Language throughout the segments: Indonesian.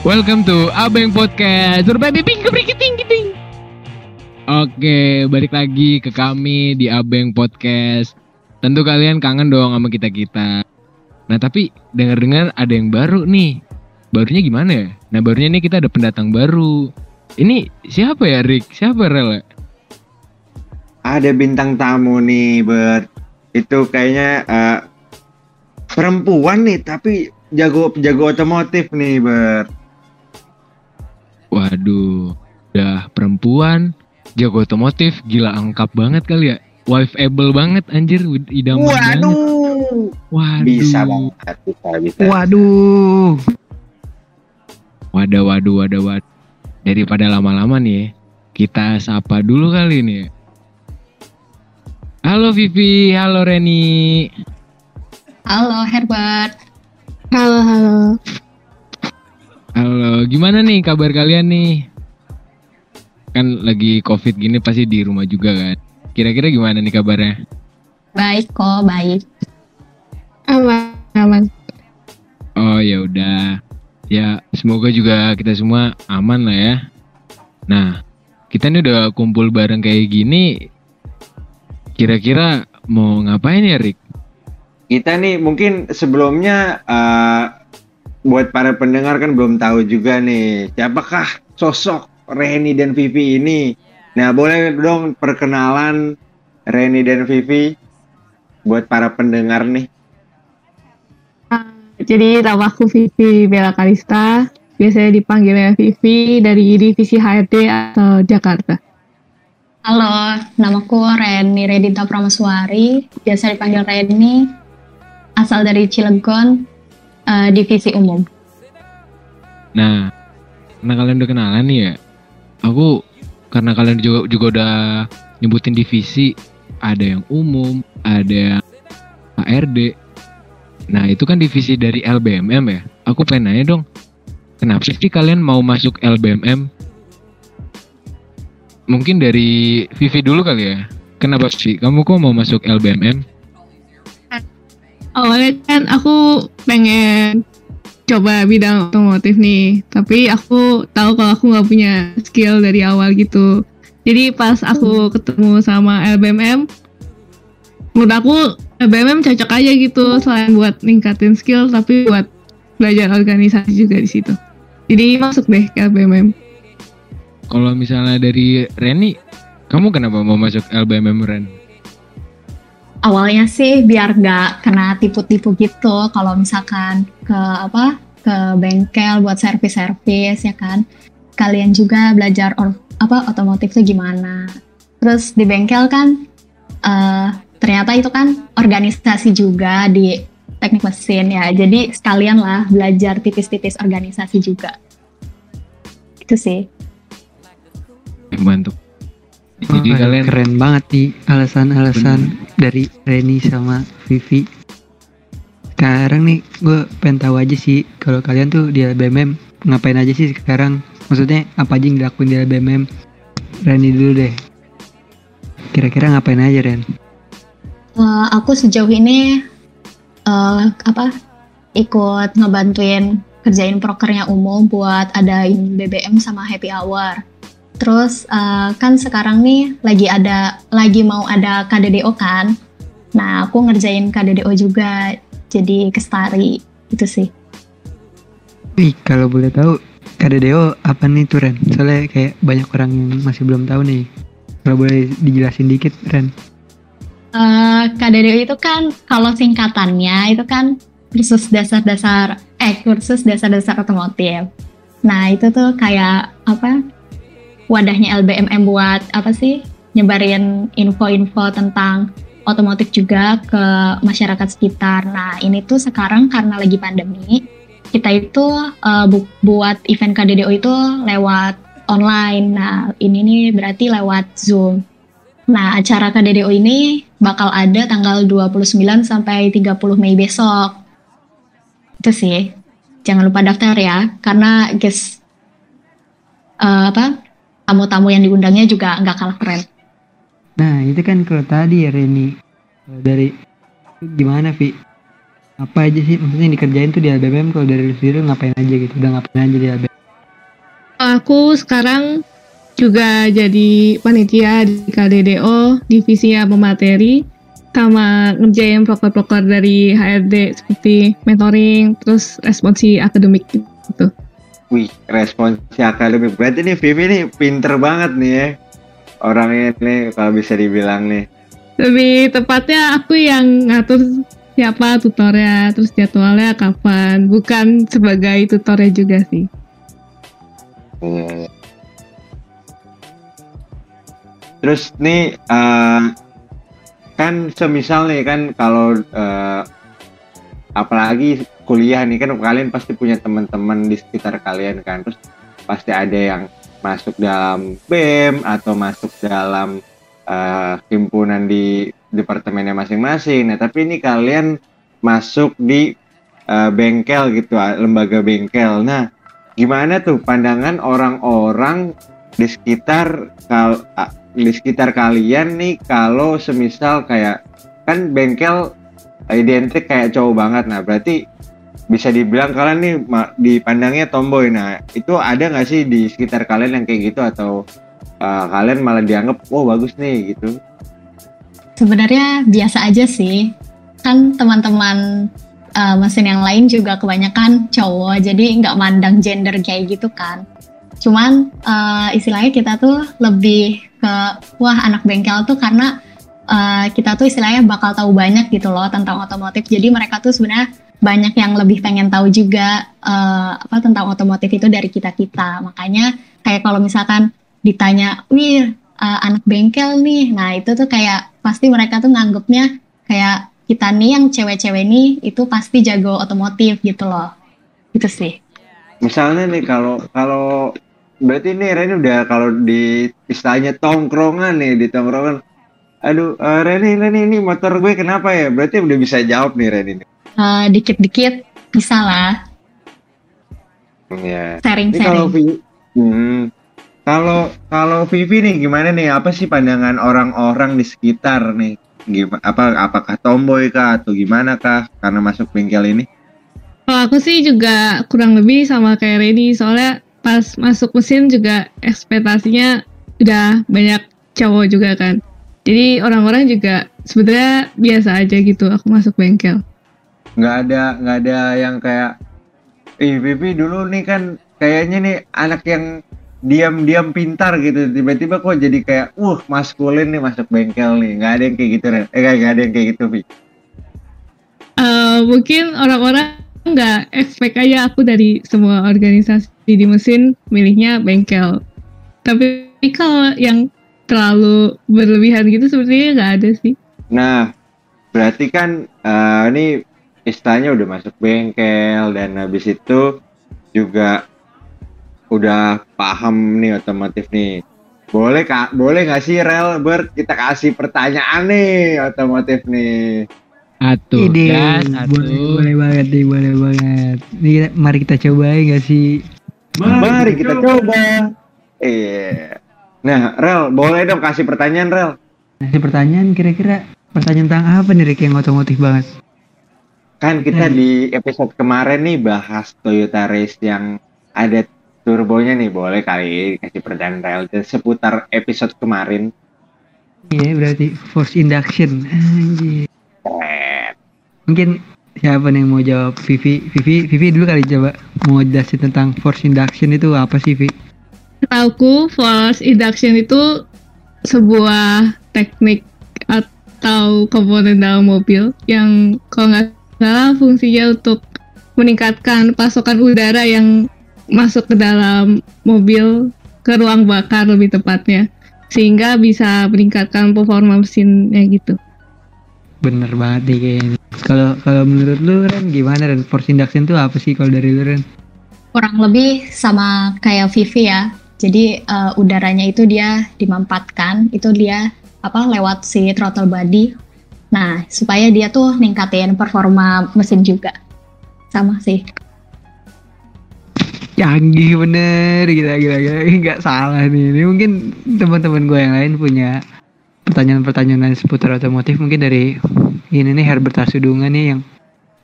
Welcome to Abeng Podcast. Berbagi ping ting ting. Oke, balik lagi ke kami di Abeng Podcast. Tentu kalian kangen dong sama kita-kita. Nah, tapi dengar-dengar ada yang baru nih. Barunya gimana ya? Nah, barunya nih kita ada pendatang baru. Ini siapa ya, Rick? Siapa Rel? Ada bintang tamu nih, Bert. Itu kayaknya uh, perempuan nih, tapi jago jago otomotif nih, Bert. Waduh, udah perempuan, jago otomotif, gila angkap banget kali ya. Wife-able banget anjir, idaman Waduh. banget. Waduh. Bisa banget, bisa, bisa. Waduh. Wadah, waduh, wadah, waduh. Daripada lama-lama nih, ya, kita sapa dulu kali nih. Halo Vivi, halo Reni. Halo Herbert. Halo, halo. Gimana nih kabar kalian nih? Kan lagi covid gini pasti di rumah juga kan. Kira-kira gimana nih kabarnya? Baik kok, baik. Aman, aman. Oh ya udah. Ya semoga juga kita semua aman lah ya. Nah kita nih udah kumpul bareng kayak gini. Kira-kira mau ngapain ya Rick? Kita nih mungkin sebelumnya uh, buat para pendengar kan belum tahu juga nih siapakah sosok Reni dan Vivi ini. Nah, boleh dong perkenalan Reni dan Vivi buat para pendengar nih. Jadi nama aku Vivi Bella Kalista. Biasanya dipanggilnya Vivi dari divisi HRD atau Jakarta. Halo, namaku Reni Redita Pramaswari. Biasa dipanggil Reni. Asal dari Cilegon, eh, divisi umum. Nah, karena kalian udah kenalan nih ya. Aku karena kalian juga juga udah nyebutin divisi, ada yang umum, ada yang HRD. Nah, itu kan divisi dari LBMM ya. Aku pengen nanya dong, kenapa sih kalian mau masuk LBMM? Mungkin dari Vivi dulu kali ya. Kenapa sih kamu kok mau masuk LBMM? Awalnya kan aku pengen coba bidang otomotif nih, tapi aku tahu kalau aku nggak punya skill dari awal gitu. Jadi pas aku ketemu sama LBMM, menurut aku LBMM cocok aja gitu selain buat ningkatin skill, tapi buat belajar organisasi juga di situ. Jadi masuk deh ke LBMM. Kalau misalnya dari Reni, kamu kenapa mau masuk LBMM Ren? Awalnya sih biar nggak kena tipu-tipu gitu. Kalau misalkan ke apa ke bengkel buat servis-servis ya kan. Kalian juga belajar or, apa otomotif tuh gimana. Terus di bengkel kan eh, ternyata itu kan organisasi juga di teknik mesin ya. Jadi sekalian lah belajar tipis-tipis organisasi juga. Itu sih. Bantu. Jadi Wah, kalian keren banget nih alasan-alasan dari Reni sama Vivi. Sekarang nih gue pengen tahu aja sih kalau kalian tuh di LBMM ngapain aja sih sekarang? Maksudnya apa aja yang dilakuin di LBMM? Reni dulu deh. Kira-kira ngapain aja Ren? Eh, aku sejauh ini eh, apa ikut ngebantuin kerjain prokernya umum buat adain BBM sama happy hour. Terus eh, kan sekarang nih lagi ada lagi mau ada KDDO kan. Nah, aku ngerjain KDDO juga jadi kestari itu sih. Wih kalau boleh tahu KDDO apa nih tuh Ren? Soalnya kayak banyak orang yang masih belum tahu nih. Kalau boleh dijelasin dikit Ren. Eh, KDDO itu kan kalau singkatannya itu kan kursus dasar-dasar eh kursus dasar-dasar otomotif. Nah itu tuh kayak apa wadahnya LBMM buat apa sih nyebarin info-info tentang otomotif juga ke masyarakat sekitar. Nah ini tuh sekarang karena lagi pandemi kita itu eh, bu- buat event KDDO itu lewat online. Nah ini nih berarti lewat Zoom. Nah, acara KDDO ini bakal ada tanggal 29 sampai 30 Mei besok. Itu sih. Jangan lupa daftar ya, karena guys eh, apa tamu-tamu yang diundangnya juga nggak kalah keren. Nah itu kan kalau tadi ya Reni Kalau dari gimana Vi? Apa aja sih maksudnya yang dikerjain tuh di LBM kalau dari lu sendiri ngapain aja gitu? Udah ngapain aja di LBM? Aku sekarang juga jadi panitia di KDDO, divisinya pemateri, sama ngerjain proker-proker dari HRD seperti mentoring, terus responsi akademik gitu. Wih, responsi akademik. Berarti nih Vivi nih pinter banget nih ya. Orangnya nih kalau bisa dibilang nih. Lebih tepatnya aku yang ngatur siapa tutornya, terus jadwalnya kapan, bukan sebagai tutornya juga sih. Iya. Terus nih eh, kan semisal nih kan kalau eh, apalagi kuliah nih kan kalian pasti punya teman-teman di sekitar kalian kan terus pasti ada yang masuk dalam BEM atau masuk dalam eh, himpunan di departemennya masing-masing. Nah tapi ini kalian masuk di eh, bengkel gitu, lembaga bengkel. Nah gimana tuh pandangan orang-orang di sekitar kal a- di sekitar kalian nih kalau semisal kayak kan bengkel identik kayak cowok banget nah berarti bisa dibilang kalian nih dipandangnya tomboy nah itu ada nggak sih di sekitar kalian yang kayak gitu atau uh, kalian malah dianggap oh bagus nih gitu Sebenarnya biasa aja sih. Kan teman-teman uh, mesin yang lain juga kebanyakan cowok, jadi nggak mandang gender kayak gitu kan. Cuman uh, istilahnya kita tuh lebih ke wah anak bengkel tuh karena uh, kita tuh istilahnya bakal tahu banyak gitu loh tentang otomotif. Jadi mereka tuh sebenarnya banyak yang lebih pengen tahu juga uh, apa tentang otomotif itu dari kita kita. Makanya kayak kalau misalkan ditanya, wih uh, anak bengkel nih. Nah, itu tuh kayak pasti mereka tuh nganggepnya kayak kita nih yang cewek-cewek nih itu pasti jago otomotif gitu loh. Itu sih. misalnya nih kalau kalau berarti nih Reni udah kalau di istilahnya tongkrongan nih di tongkrongan aduh eh, Reni Reni ini motor gue kenapa ya berarti udah bisa jawab nih Reni nih. Uh, dikit-dikit bisa lah ya Ini sharing-sharing. kalau Vi, hmm, kalau kalau Vivi nih gimana nih? Apa sih pandangan orang-orang di sekitar nih? Gimana? Apa apakah tomboy kah atau gimana kah karena masuk bengkel ini? Kalau aku sih juga kurang lebih sama kayak Reni, soalnya pas masuk mesin juga ekspektasinya udah banyak cowok juga kan. Jadi orang-orang juga sebenarnya biasa aja gitu aku masuk bengkel. Nggak ada nggak ada yang kayak, ih Vivi dulu nih kan kayaknya nih anak yang diam-diam pintar gitu tiba-tiba kok jadi kayak uh maskulin nih masuk bengkel nih nggak ada yang kayak gitu Ren. eh nggak ada yang kayak gitu Vi Eh, mungkin orang-orang nggak expect aja aku dari semua organisasi di mesin milihnya bengkel. Tapi kalau yang terlalu berlebihan gitu sepertinya nggak ada sih. Nah, berarti kan eh, ini istilahnya udah masuk bengkel dan habis itu juga udah paham nih otomotif nih. Boleh kak, boleh nggak sih Rel Ber kita kasih pertanyaan nih otomotif nih. Atuh, Ide, atuh. boleh banget nih, boleh banget. Nih, kita- mari kita cobain gak sih? Mari kita coba. Iya. Nah, Rel, boleh dong kasih pertanyaan Rel. Nah, pertanyaan kira-kira pertanyaan tentang apa nih Rick yang otomotif banget? Kan kita Hmm. di episode kemarin nih bahas Toyota Race yang ada turbonya nih, boleh kali kasih pertanyaan Rel seputar episode kemarin. Iya, berarti force induction. Anjir. Mungkin siapa nih yang mau jawab? Vivi, Vivi, Vivi dulu kali coba mau jelasin tentang force induction itu apa sih, Vi? Setauku force induction itu sebuah teknik atau komponen dalam mobil yang kalau nggak salah fungsinya untuk meningkatkan pasokan udara yang masuk ke dalam mobil ke ruang bakar lebih tepatnya sehingga bisa meningkatkan performa mesinnya gitu. Bener banget nih kayaknya. Kalau kalau menurut lu Ren gimana Ren? Force induction itu apa sih kalau dari lu Ren? Kurang lebih sama kayak Vivi ya. Jadi eh, udaranya itu dia dimampatkan, itu dia apa lewat si throttle body. Nah, supaya dia tuh ningkatin performa mesin juga. Sama sih. Canggih bener gila gila gila nggak salah nih. Ini mungkin teman-teman gue yang lain punya pertanyaan-pertanyaan seputar otomotif mungkin dari ini nih Herbert Asudunga nih yang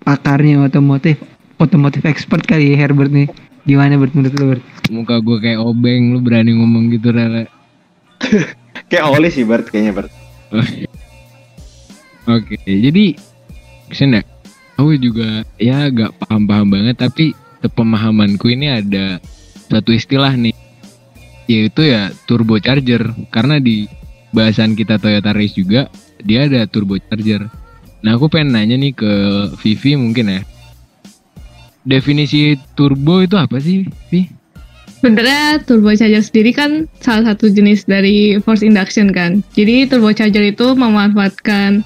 pakarnya otomotif otomotif expert kali ya Herbert nih. Gimana Bert menurut lu Bert? Muka gue kayak obeng, lu berani ngomong gitu Rara. Kayak Oli sih Bert kayaknya Bert. Oke, jadi ke sana. Aku juga ya gak paham-paham banget, tapi pemahamanku ini ada satu istilah nih, yaitu ya turbocharger. Karena di bahasan kita Toyota Race juga, dia ada turbocharger. Nah aku pengen nanya nih ke Vivi mungkin ya. Definisi turbo itu apa sih, Vi? Sebenarnya turbocharger sendiri kan salah satu jenis dari force induction kan. Jadi turbocharger itu memanfaatkan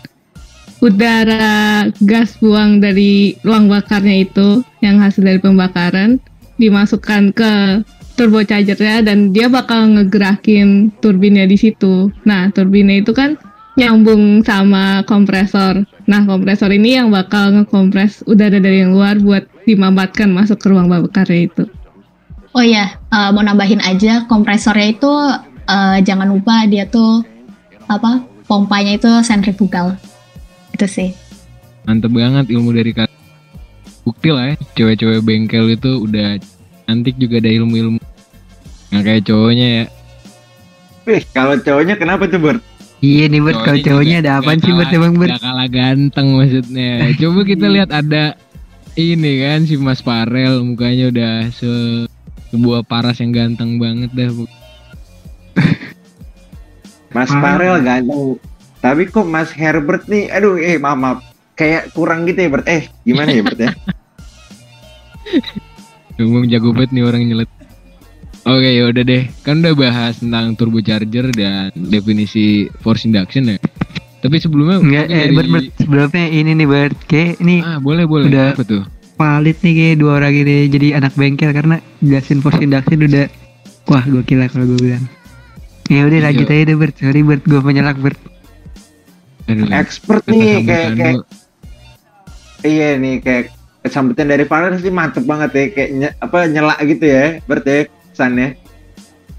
udara gas buang dari ruang bakarnya itu yang hasil dari pembakaran dimasukkan ke turbochargernya dan dia bakal ngegerakin turbinnya di situ. Nah, turbinnya itu kan nyambung sama kompresor. Nah, kompresor ini yang bakal ngekompres udara dari yang luar buat dimamatkan masuk ke ruang bakarnya itu. Oh iya, eh, mau nambahin aja kompresornya itu eh, jangan lupa dia tuh apa pompanya itu sentrifugal. Itu sih. Mantep banget ilmu dari kalian. Bukti lah ya, cewek-cewek bengkel itu udah cantik juga ada ilmu-ilmu. Nggak kayak cowoknya ya. Wih, kalau cowoknya kenapa tuh Bert? Iya nih Bert, kalau cowoknya ada apaan sih Bert emang Bert? Gak kalah ganteng maksudnya. Coba kita lihat ada ini kan si Mas Farel mukanya udah se sebuah paras yang ganteng banget dah. Mas. Farel ganteng. Tapi kok Mas Herbert nih, aduh eh maaf, maaf. Kayak kurang gitu ya Bert. Eh, gimana ya Bert ya? Ngomong jago banget nih orang nyelet. Oke ya udah deh, kan udah bahas tentang turbocharger dan definisi force induction ya. Tapi sebelumnya Enggak, eh dari- Bert, Bert, sebelumnya ini nih Bert, kayak ini Ah boleh boleh. Udah. Apa tuh? valid nih kayak dua orang ini jadi anak bengkel karena jelasin force induction udah wah gokil lah kalau gue bilang. Ya udah Iya. lanjut aja deh Bert, sorry Bert, gue menyalak Bert. Aduh, Expert nih kayak kayak iya nih kayak sambutan dari Farel sih mantep banget ya kayak nye- apa nyela gitu ya Bert ya kesannya.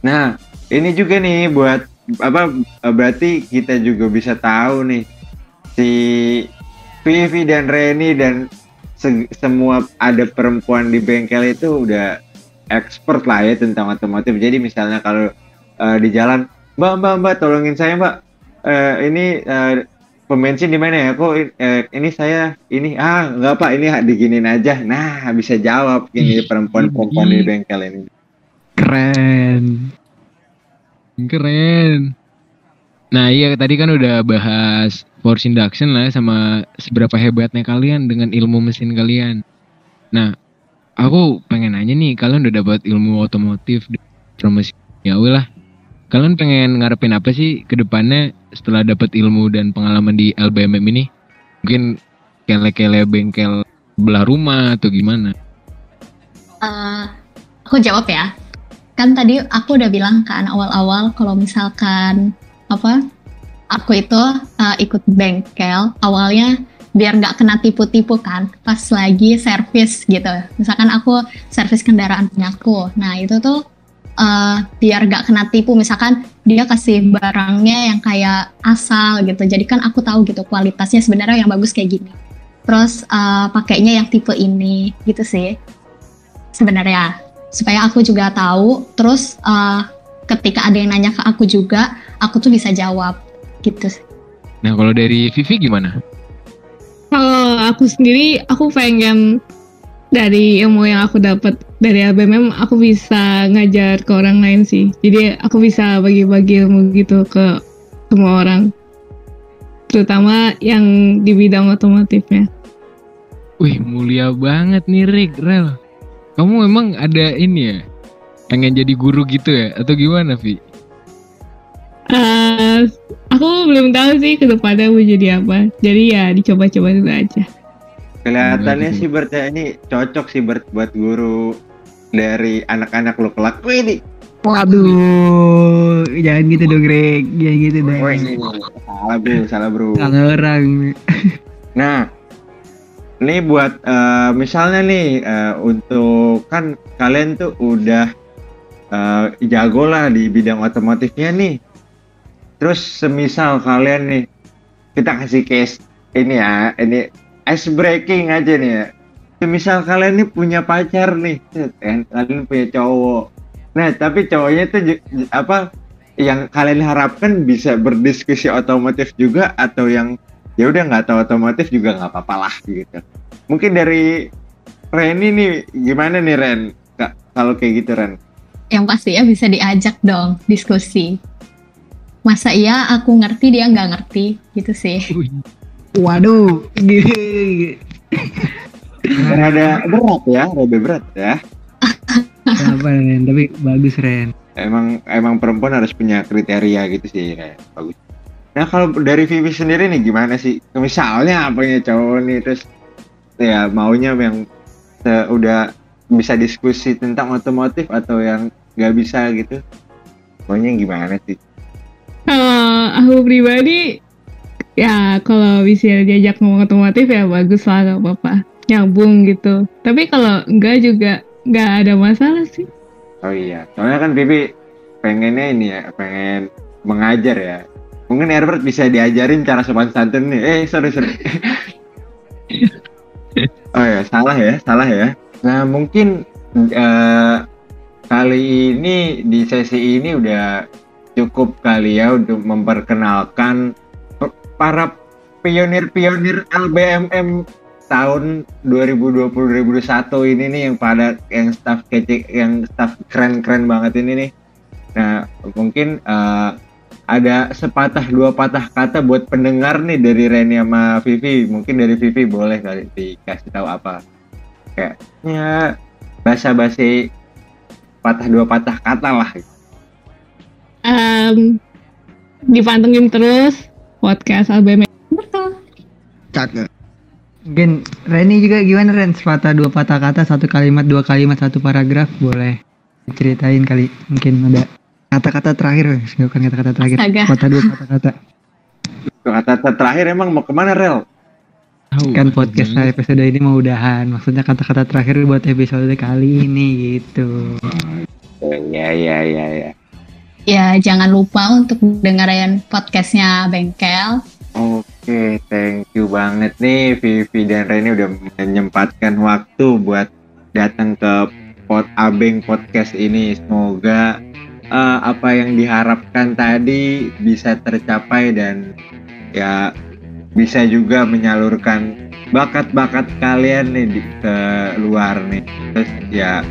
Nah, ini juga nih buat apa berarti kita juga bisa tahu nih si Vivi dan Reni dan se- semua ada perempuan di bengkel itu udah expert lah ya tentang otomotif. Jadi misalnya kalau eh, di jalan, Mbak Mbak Mbak tolongin saya Mbak, Eh, ini eh, pom bensin di mana ya? Kok eh, ini saya ini ah nggak pak ini diginin aja. Nah bisa jawab ini Ih, perempuan-perempuan di bengkel ini. Keren. Keren. Nah iya tadi kan udah bahas force induction lah ya sama seberapa hebatnya kalian dengan ilmu mesin kalian. Nah aku pengen nanya nih kalian udah dapat ilmu otomotif from mesin ya lah. Kalian pengen ngarepin apa sih ke depannya setelah dapat ilmu dan pengalaman di LBMM ini? Mungkin kele-kele bengkel belah rumah atau gimana? Eh, aku jawab ya. Kan tadi aku udah bilang kan awal-awal kalau misalkan apa aku itu eh, ikut bengkel awalnya biar nggak kena tipu-tipu kan pas lagi servis gitu. Misalkan aku servis kendaraan punya aku. Nah itu tuh eh, biar nggak kena tipu. Misalkan dia kasih barangnya yang kayak asal gitu. Jadi kan aku tahu gitu kualitasnya sebenarnya yang bagus kayak gini. Terus eh, pakainya yang tipe ini gitu sih sebenarnya supaya aku juga tahu terus eh, ketika ada yang nanya ke aku juga aku tuh bisa jawab gitu Nah kalau dari Vivi gimana? Kalau aku sendiri, aku pengen dari ilmu yang aku dapat dari LBMM, aku bisa ngajar ke orang lain sih. Jadi aku bisa bagi-bagi ilmu gitu ke semua orang, terutama yang di bidang otomotifnya. Wih mulia banget nih Rick, Rel. Kamu memang ada ini ya? Pengen jadi guru gitu ya? Atau gimana Vi? Eh, aku belum tahu sih ke depannya mau jadi apa. Jadi ya dicoba-coba dulu aja. Kelihatannya Waduh. sih Bert ya ini cocok sih Bert buat guru dari anak-anak lo kelak. Wih ini, Waduh, jangan gitu dong Greg, jangan gitu dong. wih. Salah bro, salah bro. Salah orang. Nah, ini buat eh, misalnya nih eh, untuk kan kalian tuh udah eh, jago lah di bidang otomotifnya nih. Terus semisal kalian nih kita kasih case ini ya, ini ice breaking aja nih ya. misal kalian nih punya pacar nih, kan kalian punya cowok. Nah, tapi cowoknya ju- apa yang kalian harapkan bisa berdiskusi otomotif juga atau yang ya udah nggak tahu otomotif juga nggak apa-apa lah gitu. Mungkin dari Reni nih gimana nih Ren? Kalau kayak gitu Ren? Yang pasti ya bisa diajak dong diskusi. Masa iya aku ngerti dia nggak ngerti gitu sih. Waduh, gini. Rada berat ya, rada berat ya. Apa Ren? Tapi bagus Ren. Emang emang perempuan harus punya kriteria gitu sih, Ren. Bagus. Nah kalau dari Vivi sendiri nih gimana sih? Misalnya apa ya cowok nih terus ya maunya yang udah bisa diskusi tentang otomotif atau yang nggak bisa gitu? Maunya gimana sih? Kalau aku pribadi, ya kalau bisa diajak ngomong otomotif ya bagus lah gak apa-apa. Nyambung gitu. Tapi kalau enggak juga nggak ada masalah sih. Oh iya, soalnya kan Vivi pengennya ini ya, pengen mengajar ya. Mungkin Herbert bisa diajarin cara sopan santun nih. Eh, sorry, sorry. oh ya, salah ya, salah ya. Nah, mungkin eh, kali ini di sesi ini udah cukup kali ya untuk memperkenalkan pe- para pionir-pionir LBMM tahun 2020-2021 ini nih yang pada yang staff kece yang staff keren-keren banget ini nih. Nah, mungkin eh, ada sepatah dua patah kata buat pendengar nih dari Reni sama Vivi. Mungkin dari Vivi boleh kali dikasih tahu apa. Kayak ya basa-basi patah dua patah kata lah. Em, dipantengin terus podcast ABM. Betul. Cakep. Mungkin Reni juga gimana Ren? Sepatah dua patah kata, satu kalimat, dua kalimat, satu paragraf boleh ceritain kali. Mungkin ada kata-kata terakhir, bukan kata-kata terakhir. Astaga. Sepatah dua patah kata. Kata-kata terakhir emang mau ke mana Rel? Tahu, Kan podcast gimana? episode ini mau udahan. Maksudnya kata-kata terakhir buat episode kali ini gitu. Ya ya ya ya. Ya jangan lupa untuk dengerin podcastnya Bengkel. Oke, thank you banget nih Vivi dan Reni udah menyempatkan waktu buat datang ke Pod Abeng Podcast ini. Semoga eh, apa yang diharapkan tadi bisa tercapai dan ya bisa juga menyalurkan bakat-bakat kalian nih di, ke luar nih. Terus ya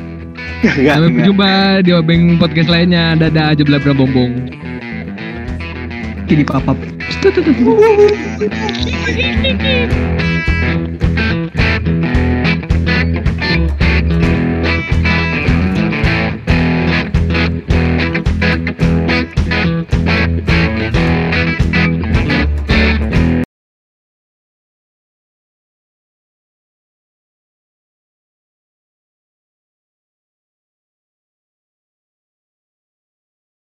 nggak- Sampai berjumpa di Obeng podcast lainnya. Dadah aja belabra bombong. Kini papap.